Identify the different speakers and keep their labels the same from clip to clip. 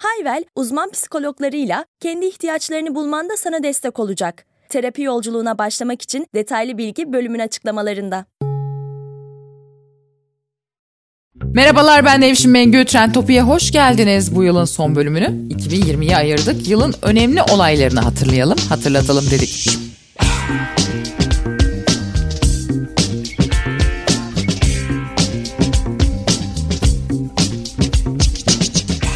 Speaker 1: Hayvel, uzman psikologlarıyla kendi ihtiyaçlarını bulmanda sana destek olacak. Terapi yolculuğuna başlamak için detaylı bilgi bölümün açıklamalarında.
Speaker 2: Merhabalar ben Nevşin Mengü. Trend Topi'ye hoş geldiniz. Bu yılın son bölümünü 2020'ye ayırdık. Yılın önemli olaylarını hatırlayalım, hatırlatalım dedik.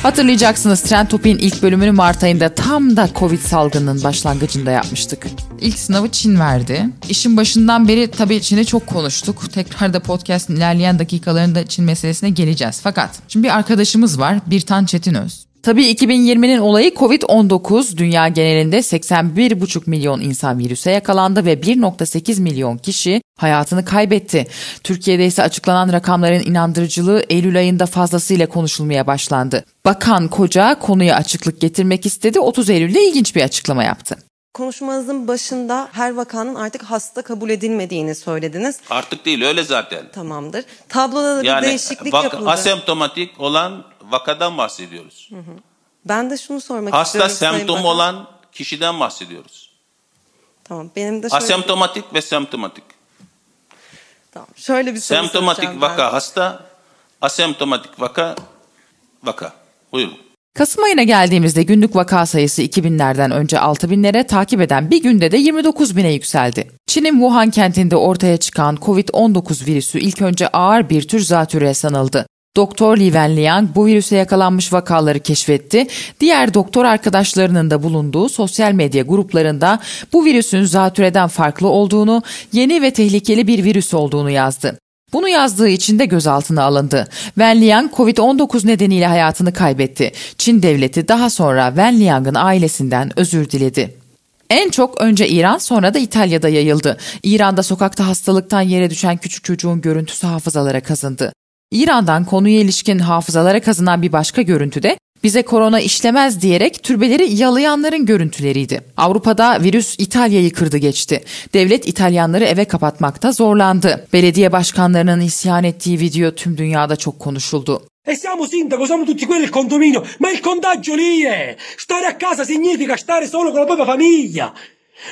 Speaker 2: Hatırlayacaksınız Trend Topi'nin ilk bölümünü Mart ayında tam da Covid salgınının başlangıcında yapmıştık. İlk sınavı Çin verdi. İşin başından beri tabii Çin'i çok konuştuk. Tekrar da podcast'ın ilerleyen dakikalarında Çin meselesine geleceğiz. Fakat şimdi bir arkadaşımız var Birtan Çetinöz. Tabii 2020'nin olayı Covid-19 dünya genelinde 81,5 milyon insan virüse yakalandı ve 1,8 milyon kişi hayatını kaybetti. Türkiye'de ise açıklanan rakamların inandırıcılığı Eylül ayında fazlasıyla konuşulmaya başlandı. Bakan Koca konuya açıklık getirmek istedi. 30 Eylül'de ilginç bir açıklama yaptı.
Speaker 3: Konuşmanızın başında her vakanın artık hasta kabul edilmediğini söylediniz.
Speaker 4: Artık değil öyle zaten.
Speaker 3: Tamamdır. Tabloda da bir
Speaker 4: Yani
Speaker 3: değişiklik
Speaker 4: vaka-
Speaker 3: yapıldı.
Speaker 4: asemptomatik olan vakadan bahsediyoruz.
Speaker 3: Ben de şunu sormak
Speaker 4: Hasta
Speaker 3: istiyorum.
Speaker 4: Semptomu
Speaker 3: Bakan.
Speaker 4: olan kişiden bahsediyoruz.
Speaker 3: Tamam benim de şöyle,
Speaker 4: Asemptomatik ve semptomatik.
Speaker 3: tamam, şöyle bir soru
Speaker 4: Semptomatik vaka
Speaker 3: ben.
Speaker 4: hasta, asemptomatik vaka vaka. Buyurun.
Speaker 2: Kasım ayına geldiğimizde günlük vaka sayısı 2000'lerden önce 6000'lere takip eden bir günde de 29 bine yükseldi. Çin'in Wuhan kentinde ortaya çıkan Covid-19 virüsü ilk önce ağır bir tür zatürre sanıldı. Doktor Li Wenliang bu virüse yakalanmış vakaları keşfetti. Diğer doktor arkadaşlarının da bulunduğu sosyal medya gruplarında bu virüsün zatürreden farklı olduğunu, yeni ve tehlikeli bir virüs olduğunu yazdı. Bunu yazdığı için de gözaltına alındı. Wen Liang Covid-19 nedeniyle hayatını kaybetti. Çin devleti daha sonra Wen Liang'ın ailesinden özür diledi. En çok önce İran sonra da İtalya'da yayıldı. İran'da sokakta hastalıktan yere düşen küçük çocuğun görüntüsü hafızalara kazındı. İran'dan konuya ilişkin hafızalara kazınan bir başka görüntü de bize korona işlemez diyerek türbeleri yalayanların görüntüleriydi. Avrupa'da virüs İtalya'yı kırdı geçti. Devlet İtalyanları eve kapatmakta zorlandı. Belediye başkanlarının isyan ettiği video tüm dünyada çok konuşuldu.
Speaker 5: E siamo sindaco, siamo tutti quelli il condominio, ma il contagio lì è. Stare a casa significa stare solo con la propria famiglia.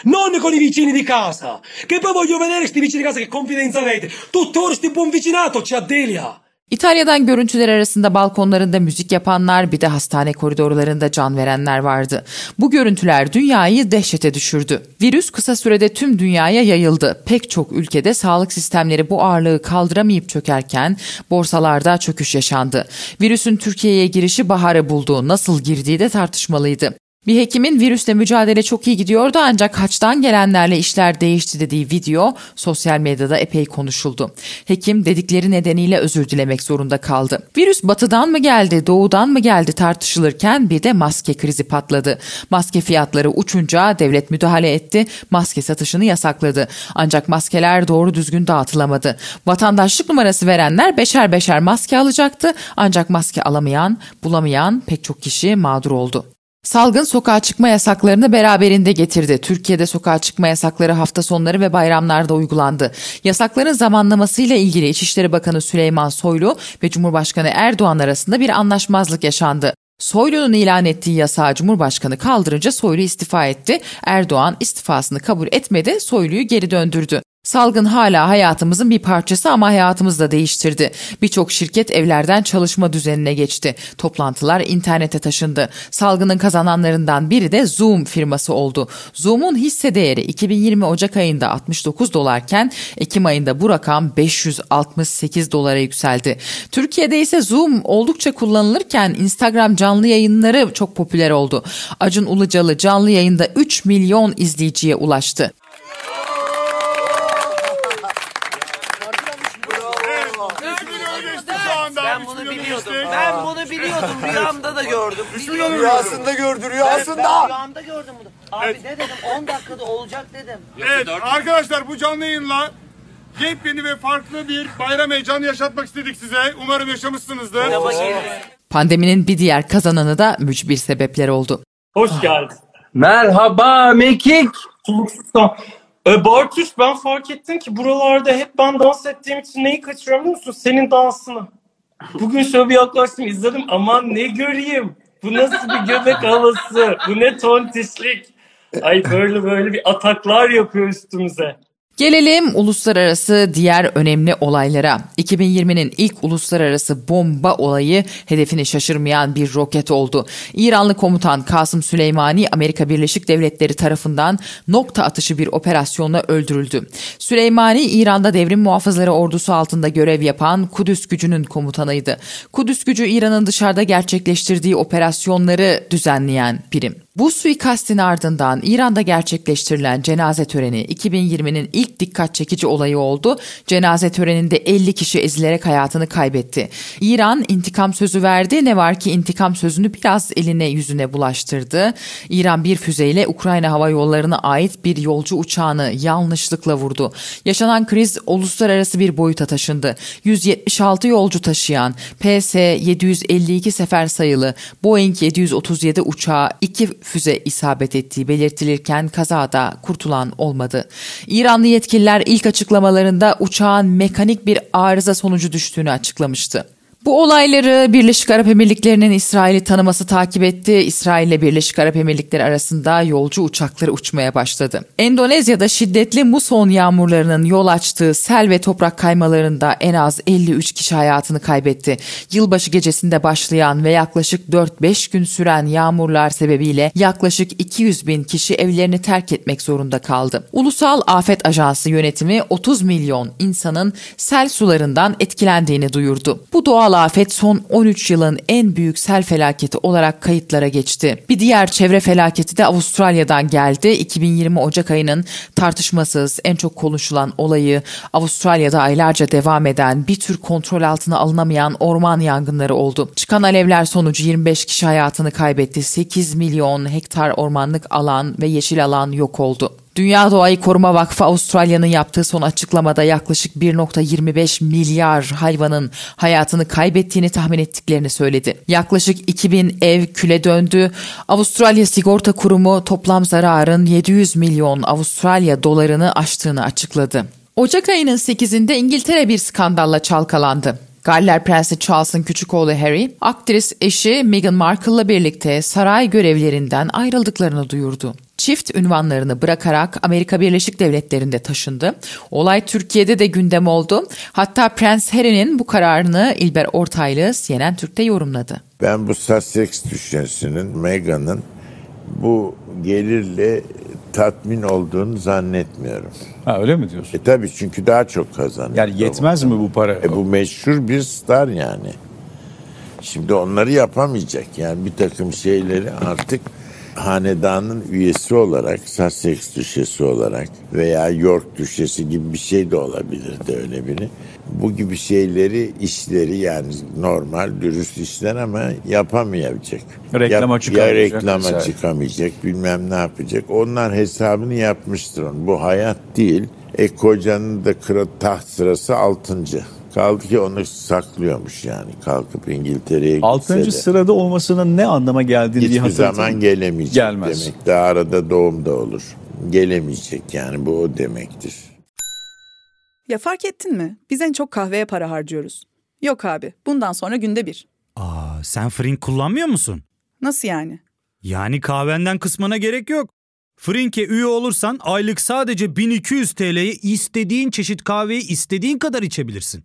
Speaker 5: Non con i vicini di casa. Che poi voglio vedere sti vicini di casa che confidenza avete. Tuttora sti buon vicinato c'è a Delia.
Speaker 2: İtalya'dan görüntüler arasında balkonlarında müzik yapanlar bir de hastane koridorlarında can verenler vardı. Bu görüntüler dünyayı dehşete düşürdü. Virüs kısa sürede tüm dünyaya yayıldı. Pek çok ülkede sağlık sistemleri bu ağırlığı kaldıramayıp çökerken borsalarda çöküş yaşandı. Virüsün Türkiye'ye girişi baharı buldu. Nasıl girdiği de tartışmalıydı. Bir hekimin virüsle mücadele çok iyi gidiyordu ancak haçtan gelenlerle işler değişti dediği video sosyal medyada epey konuşuldu. Hekim dedikleri nedeniyle özür dilemek zorunda kaldı. Virüs batıdan mı geldi, doğudan mı geldi tartışılırken bir de maske krizi patladı. Maske fiyatları uçunca devlet müdahale etti, maske satışını yasakladı. Ancak maskeler doğru düzgün dağıtılamadı. Vatandaşlık numarası verenler beşer beşer maske alacaktı ancak maske alamayan, bulamayan pek çok kişi mağdur oldu. Salgın sokağa çıkma yasaklarını beraberinde getirdi. Türkiye'de sokağa çıkma yasakları hafta sonları ve bayramlarda uygulandı. Yasakların zamanlamasıyla ilgili İçişleri Bakanı Süleyman Soylu ve Cumhurbaşkanı Erdoğan arasında bir anlaşmazlık yaşandı. Soylu'nun ilan ettiği yasağı Cumhurbaşkanı kaldırınca Soylu istifa etti. Erdoğan istifasını kabul etmedi, Soylu'yu geri döndürdü. Salgın hala hayatımızın bir parçası ama hayatımızı da değiştirdi. Birçok şirket evlerden çalışma düzenine geçti. Toplantılar internete taşındı. Salgının kazananlarından biri de Zoom firması oldu. Zoom'un hisse değeri 2020 Ocak ayında 69 dolarken Ekim ayında bu rakam 568 dolara yükseldi. Türkiye'de ise Zoom oldukça kullanılırken Instagram canlı yayınları çok popüler oldu. Acun Ilıcalı canlı yayında 3 milyon izleyiciye ulaştı.
Speaker 6: Ben bunu biliyordum. Ben Ben bunu biliyordum. Rüyamda da gördüm. Biliyordum.
Speaker 7: Rüyasında gördü
Speaker 6: Ben
Speaker 7: rüyasında.
Speaker 6: rüyamda gördüm bunu. Abi ne dedim? 10 dakikada olacak dedim.
Speaker 7: Evet arkadaşlar bu canlı yayınla yepyeni ve farklı bir bayram heyecanı yaşatmak istedik size. Umarım yaşamışsınızdır.
Speaker 2: Pandeminin bir diğer kazananı da mücbir sebepler oldu.
Speaker 5: Hoş geldin.
Speaker 8: Merhaba Mekik.
Speaker 5: Suluksuzdan. E, Bartuş ben fark ettim ki buralarda hep ben dans ettiğim için neyi kaçırıyorum biliyor musun? Senin dansını. Bugün şöyle bir yaklaştım izledim aman ne göreyim. Bu nasıl bir göbek havası? Bu ne tontişlik? Ay böyle böyle bir ataklar yapıyor üstümüze.
Speaker 2: Gelelim uluslararası diğer önemli olaylara. 2020'nin ilk uluslararası bomba olayı hedefini şaşırmayan bir roket oldu. İranlı komutan Kasım Süleymani Amerika Birleşik Devletleri tarafından nokta atışı bir operasyonla öldürüldü. Süleymani İran'da devrim muhafızları ordusu altında görev yapan Kudüs gücünün komutanıydı. Kudüs gücü İran'ın dışarıda gerçekleştirdiği operasyonları düzenleyen birim. Bu suikastin ardından İran'da gerçekleştirilen cenaze töreni 2020'nin ilk dikkat çekici olayı oldu. Cenaze töreninde 50 kişi ezilerek hayatını kaybetti. İran intikam sözü verdi. Ne var ki intikam sözünü biraz eline yüzüne bulaştırdı. İran bir füzeyle Ukrayna Hava Yolları'na ait bir yolcu uçağını yanlışlıkla vurdu. Yaşanan kriz uluslararası bir boyuta taşındı. 176 yolcu taşıyan PS-752 sefer sayılı Boeing 737 uçağı iki füze isabet ettiği belirtilirken kazada kurtulan olmadı. İranlı yetkililer ilk açıklamalarında uçağın mekanik bir arıza sonucu düştüğünü açıklamıştı. Bu olayları Birleşik Arap Emirlikleri'nin İsrail'i tanıması takip etti. İsrail ile Birleşik Arap Emirlikleri arasında yolcu uçakları uçmaya başladı. Endonezya'da şiddetli muson yağmurlarının yol açtığı sel ve toprak kaymalarında en az 53 kişi hayatını kaybetti. Yılbaşı gecesinde başlayan ve yaklaşık 4-5 gün süren yağmurlar sebebiyle yaklaşık 200 bin kişi evlerini terk etmek zorunda kaldı. Ulusal Afet Ajansı yönetimi 30 milyon insanın sel sularından etkilendiğini duyurdu. Bu doğal afet son 13 yılın en büyük sel felaketi olarak kayıtlara geçti. Bir diğer çevre felaketi de Avustralya'dan geldi. 2020 Ocak ayının tartışmasız en çok konuşulan olayı Avustralya'da aylarca devam eden bir tür kontrol altına alınamayan orman yangınları oldu. Çıkan alevler sonucu 25 kişi hayatını kaybetti. 8 milyon hektar ormanlık alan ve yeşil alan yok oldu. Dünya Doğayı Koruma Vakfı Avustralya'nın yaptığı son açıklamada yaklaşık 1.25 milyar hayvanın hayatını kaybettiğini tahmin ettiklerini söyledi. Yaklaşık 2000 ev küle döndü. Avustralya Sigorta Kurumu toplam zararın 700 milyon Avustralya dolarını aştığını açıkladı. Ocak ayının 8'inde İngiltere bir skandalla çalkalandı. Galler Prensi Charles'ın küçük oğlu Harry, aktris eşi Meghan Markle'la birlikte saray görevlerinden ayrıldıklarını duyurdu. Çift ünvanlarını bırakarak Amerika Birleşik Devletleri'nde taşındı. Olay Türkiye'de de gündem oldu. Hatta Prens Harry'nin bu kararını İlber Ortaylı CNN Türk'te yorumladı.
Speaker 9: Ben bu Sussex düşüncesinin Meghan'ın bu gelirle tatmin olduğunu zannetmiyorum.
Speaker 10: Ha öyle mi diyorsun?
Speaker 9: E tabii çünkü daha çok kazanıyor.
Speaker 10: Yani yetmez mi bu para?
Speaker 9: E bu meşhur bir star yani. Şimdi onları yapamayacak. Yani bir takım şeyleri artık hanedanın üyesi olarak, Sussex düşesi olarak veya York düşesi gibi bir şey de olabilirdi öyle biri. Bu gibi şeyleri, işleri yani normal, dürüst işler ama yapamayacak.
Speaker 10: Reklama
Speaker 9: Yap-
Speaker 10: çıkamayacak
Speaker 9: Ya reklama
Speaker 10: mesela.
Speaker 9: çıkamayacak, bilmem ne yapacak. Onlar hesabını yapmıştır onun. Bu hayat değil. E kocanın da kral taht sırası altıncı. Kaldı ki onu saklıyormuş yani kalkıp İngiltere'ye gitse
Speaker 10: Altıncı
Speaker 9: de.
Speaker 10: sırada olmasının ne anlama geldiğini bir
Speaker 9: Hiçbir zaman gelemeyecek
Speaker 10: Gelmez.
Speaker 9: demek. Daha arada doğum da olur. Gelemeyecek yani bu o demektir.
Speaker 11: Ya fark ettin mi? Biz en çok kahveye para harcıyoruz. Yok abi, bundan sonra günde bir.
Speaker 12: Aa, sen Frink kullanmıyor musun?
Speaker 11: Nasıl yani?
Speaker 12: Yani kahvenden kısmına gerek yok. Frink'e üye olursan aylık sadece 1200 TL'ye istediğin çeşit kahveyi istediğin kadar içebilirsin.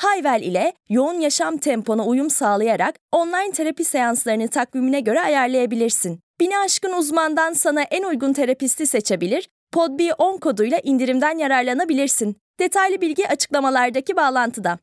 Speaker 1: Hayvel ile yoğun yaşam tempona uyum sağlayarak online terapi seanslarını takvimine göre ayarlayabilirsin. Bini aşkın uzmandan sana en uygun terapisti seçebilir, podb10 koduyla indirimden yararlanabilirsin. Detaylı bilgi açıklamalardaki bağlantıda.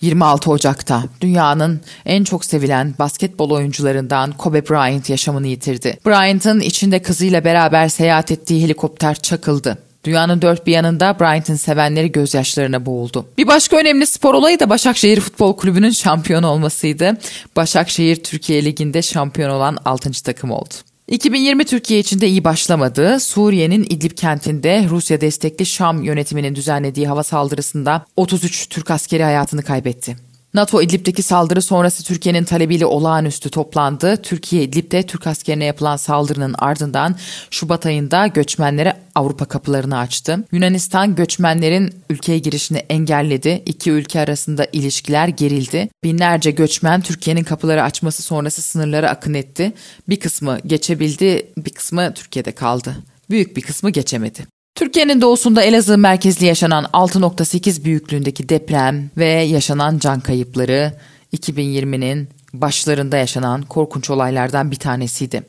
Speaker 2: 26 Ocak'ta dünyanın en çok sevilen basketbol oyuncularından Kobe Bryant yaşamını yitirdi. Bryant'ın içinde kızıyla beraber seyahat ettiği helikopter çakıldı. Dünyanın dört bir yanında Bryant'ın sevenleri gözyaşlarına boğuldu. Bir başka önemli spor olayı da Başakşehir Futbol Kulübü'nün şampiyon olmasıydı. Başakşehir Türkiye Ligi'nde şampiyon olan 6. takım oldu. 2020 Türkiye için de iyi başlamadı. Suriye'nin İdlib kentinde Rusya destekli Şam yönetiminin düzenlediği hava saldırısında 33 Türk askeri hayatını kaybetti. NATO İdlib'deki saldırı sonrası Türkiye'nin talebiyle olağanüstü toplandı. Türkiye İdlib'de Türk askerine yapılan saldırının ardından Şubat ayında göçmenlere Avrupa kapılarını açtı. Yunanistan göçmenlerin ülkeye girişini engelledi. İki ülke arasında ilişkiler gerildi. Binlerce göçmen Türkiye'nin kapıları açması sonrası sınırlara akın etti. Bir kısmı geçebildi, bir kısmı Türkiye'de kaldı. Büyük bir kısmı geçemedi. Türkiye'nin doğusunda Elazığ merkezli yaşanan 6.8 büyüklüğündeki deprem ve yaşanan can kayıpları 2020'nin başlarında yaşanan korkunç olaylardan bir tanesiydi.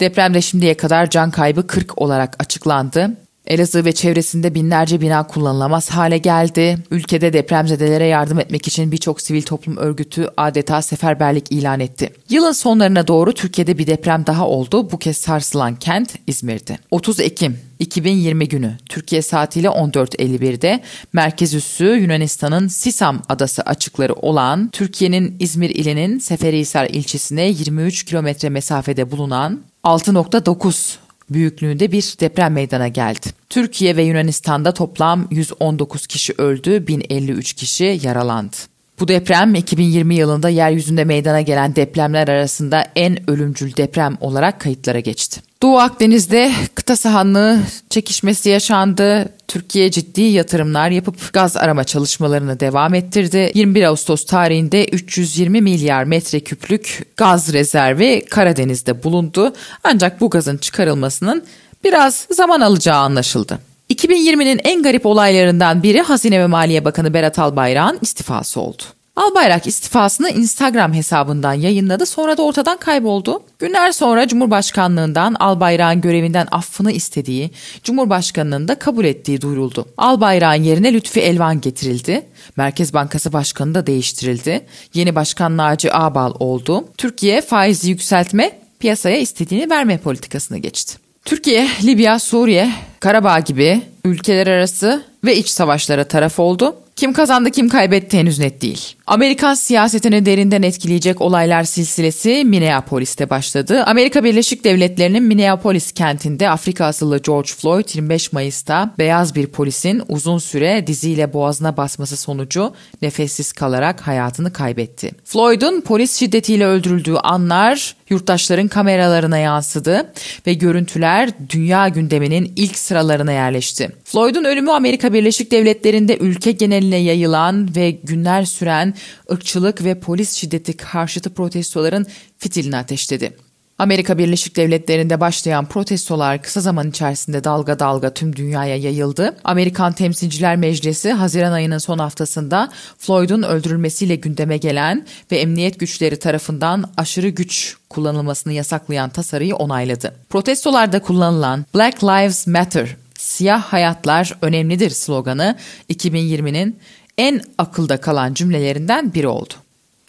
Speaker 2: Depremde şimdiye kadar can kaybı 40 olarak açıklandı. Elazığ ve çevresinde binlerce bina kullanılamaz hale geldi. Ülkede depremzedelere yardım etmek için birçok sivil toplum örgütü adeta seferberlik ilan etti. Yılın sonlarına doğru Türkiye'de bir deprem daha oldu. Bu kez sarsılan kent İzmir'di. 30 Ekim 2020 günü Türkiye saatiyle 14.51'de merkez üssü Yunanistan'ın Sisam adası açıkları olan Türkiye'nin İzmir ilinin Seferihisar ilçesine 23 kilometre mesafede bulunan 6.9 büyüklüğünde bir deprem meydana geldi. Türkiye ve Yunanistan'da toplam 119 kişi öldü, 1053 kişi yaralandı. Bu deprem 2020 yılında yeryüzünde meydana gelen depremler arasında en ölümcül deprem olarak kayıtlara geçti. Doğu Akdeniz'de kıta sahanlığı çekişmesi yaşandı. Türkiye ciddi yatırımlar yapıp gaz arama çalışmalarını devam ettirdi. 21 Ağustos tarihinde 320 milyar metreküplük gaz rezervi Karadeniz'de bulundu. Ancak bu gazın çıkarılmasının biraz zaman alacağı anlaşıldı. 2020'nin en garip olaylarından biri Hazine ve Maliye Bakanı Berat Albayrak'ın istifası oldu. Albayrak istifasını Instagram hesabından yayınladı sonra da ortadan kayboldu. Günler sonra Cumhurbaşkanlığından Albayrak'ın görevinden affını istediği, Cumhurbaşkanının da kabul ettiği duyuruldu. Albayrak'ın yerine Lütfi Elvan getirildi. Merkez Bankası Başkanı da değiştirildi. Yeni başkan Naci Ağbal oldu. Türkiye faizi yükseltme, piyasaya istediğini verme politikasına geçti. Türkiye, Libya, Suriye, Karabağ gibi ülkeler arası ve iç savaşlara taraf oldu. Kim kazandı kim kaybetti henüz net değil. Amerikan siyasetini derinden etkileyecek olaylar silsilesi Minneapolis'te başladı. Amerika Birleşik Devletleri'nin Minneapolis kentinde Afrika asıllı George Floyd 25 Mayıs'ta beyaz bir polisin uzun süre diziyle boğazına basması sonucu nefessiz kalarak hayatını kaybetti. Floyd'un polis şiddetiyle öldürüldüğü anlar yurttaşların kameralarına yansıdı ve görüntüler dünya gündeminin ilk sıralarına yerleşti. Floyd'un ölümü Amerika Birleşik Devletleri'nde ülke geneline yayılan ve günler süren ırkçılık ve polis şiddeti karşıtı protestoların fitilini ateşledi. Amerika Birleşik Devletleri'nde başlayan protestolar kısa zaman içerisinde dalga dalga tüm dünyaya yayıldı. Amerikan Temsilciler Meclisi Haziran ayının son haftasında Floyd'un öldürülmesiyle gündeme gelen ve emniyet güçleri tarafından aşırı güç kullanılmasını yasaklayan tasarıyı onayladı. Protestolarda kullanılan Black Lives Matter, siyah hayatlar önemlidir sloganı 2020'nin en akılda kalan cümlelerinden biri oldu.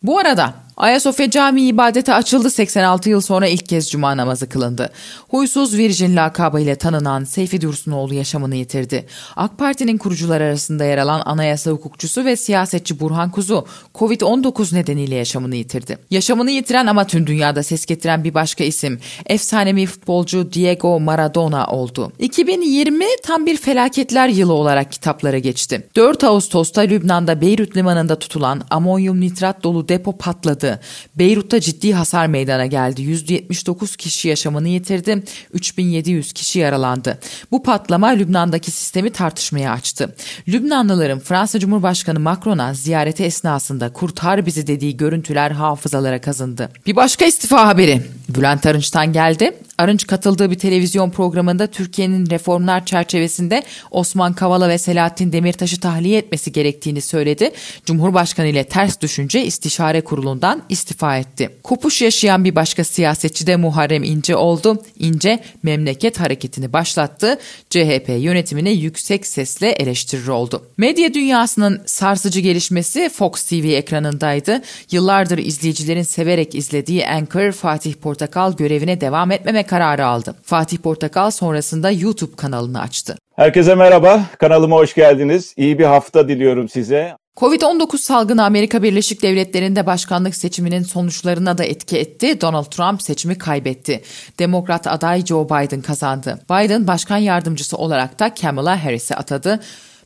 Speaker 2: Bu arada Ayasofya Camii ibadete açıldı 86 yıl sonra ilk kez cuma namazı kılındı. Huysuz Virgin lakabıyla tanınan Seyfi Dursunoğlu yaşamını yitirdi. AK Parti'nin kurucular arasında yer alan anayasa hukukçusu ve siyasetçi Burhan Kuzu Covid-19 nedeniyle yaşamını yitirdi. Yaşamını yitiren ama tüm dünyada ses getiren bir başka isim efsanevi futbolcu Diego Maradona oldu. 2020 tam bir felaketler yılı olarak kitaplara geçti. 4 Ağustos'ta Lübnan'da Beyrut limanında tutulan amonyum nitrat dolu depo patladı patladı. Beyrut'ta ciddi hasar meydana geldi. 179 kişi yaşamını yitirdi. 3700 kişi yaralandı. Bu patlama Lübnan'daki sistemi tartışmaya açtı. Lübnanlıların Fransa Cumhurbaşkanı Macron'a ziyareti esnasında kurtar bizi dediği görüntüler hafızalara kazındı. Bir başka istifa haberi. Bülent Arınç'tan geldi. Arınç katıldığı bir televizyon programında Türkiye'nin reformlar çerçevesinde Osman Kavala ve Selahattin Demirtaş'ı tahliye etmesi gerektiğini söyledi. Cumhurbaşkanı ile ters düşünce istişare kurulundan istifa etti. Kopuş yaşayan bir başka siyasetçi de Muharrem İnce oldu. İnce memleket hareketini başlattı. CHP yönetimine yüksek sesle eleştirir oldu. Medya dünyasının sarsıcı gelişmesi Fox TV ekranındaydı. Yıllardır izleyicilerin severek izlediği Anchor Fatih Portakal görevine devam etmeme kararı aldı. Fatih Portakal sonrasında YouTube kanalını açtı.
Speaker 13: Herkese merhaba, kanalıma hoş geldiniz. İyi bir hafta diliyorum size.
Speaker 2: Covid-19 salgını Amerika Birleşik Devletleri'nde başkanlık seçiminin sonuçlarına da etki etti. Donald Trump seçimi kaybetti. Demokrat aday Joe Biden kazandı. Biden başkan yardımcısı olarak da Kamala Harris'i atadı.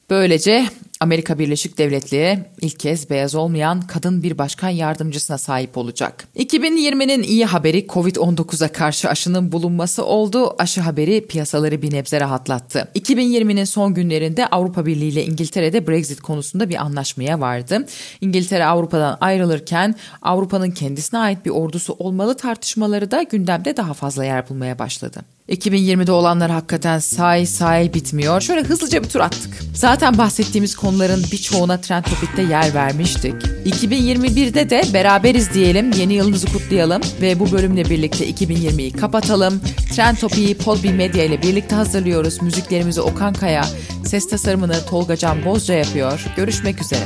Speaker 2: Böylece Amerika Birleşik Devletleri ilk kez beyaz olmayan kadın bir başkan yardımcısına sahip olacak. 2020'nin iyi haberi Covid-19'a karşı aşının bulunması oldu. Aşı haberi piyasaları bir nebze rahatlattı. 2020'nin son günlerinde Avrupa Birliği ile İngiltere'de Brexit konusunda bir anlaşmaya vardı. İngiltere Avrupa'dan ayrılırken Avrupa'nın kendisine ait bir ordusu olmalı tartışmaları da gündemde daha fazla yer bulmaya başladı. 2020'de olanlar hakikaten say say bitmiyor. Şöyle hızlıca bir tur attık. Zaten bahsettiğimiz konuların birçoğuna Trend Topik'te yer vermiştik. 2021'de de beraberiz diyelim, yeni yılınızı kutlayalım ve bu bölümle birlikte 2020'yi kapatalım. Trend Topik'i Podbi Medya ile birlikte hazırlıyoruz. Müziklerimizi Okan Kaya, ses tasarımını Tolga Can Bozca yapıyor. Görüşmek üzere.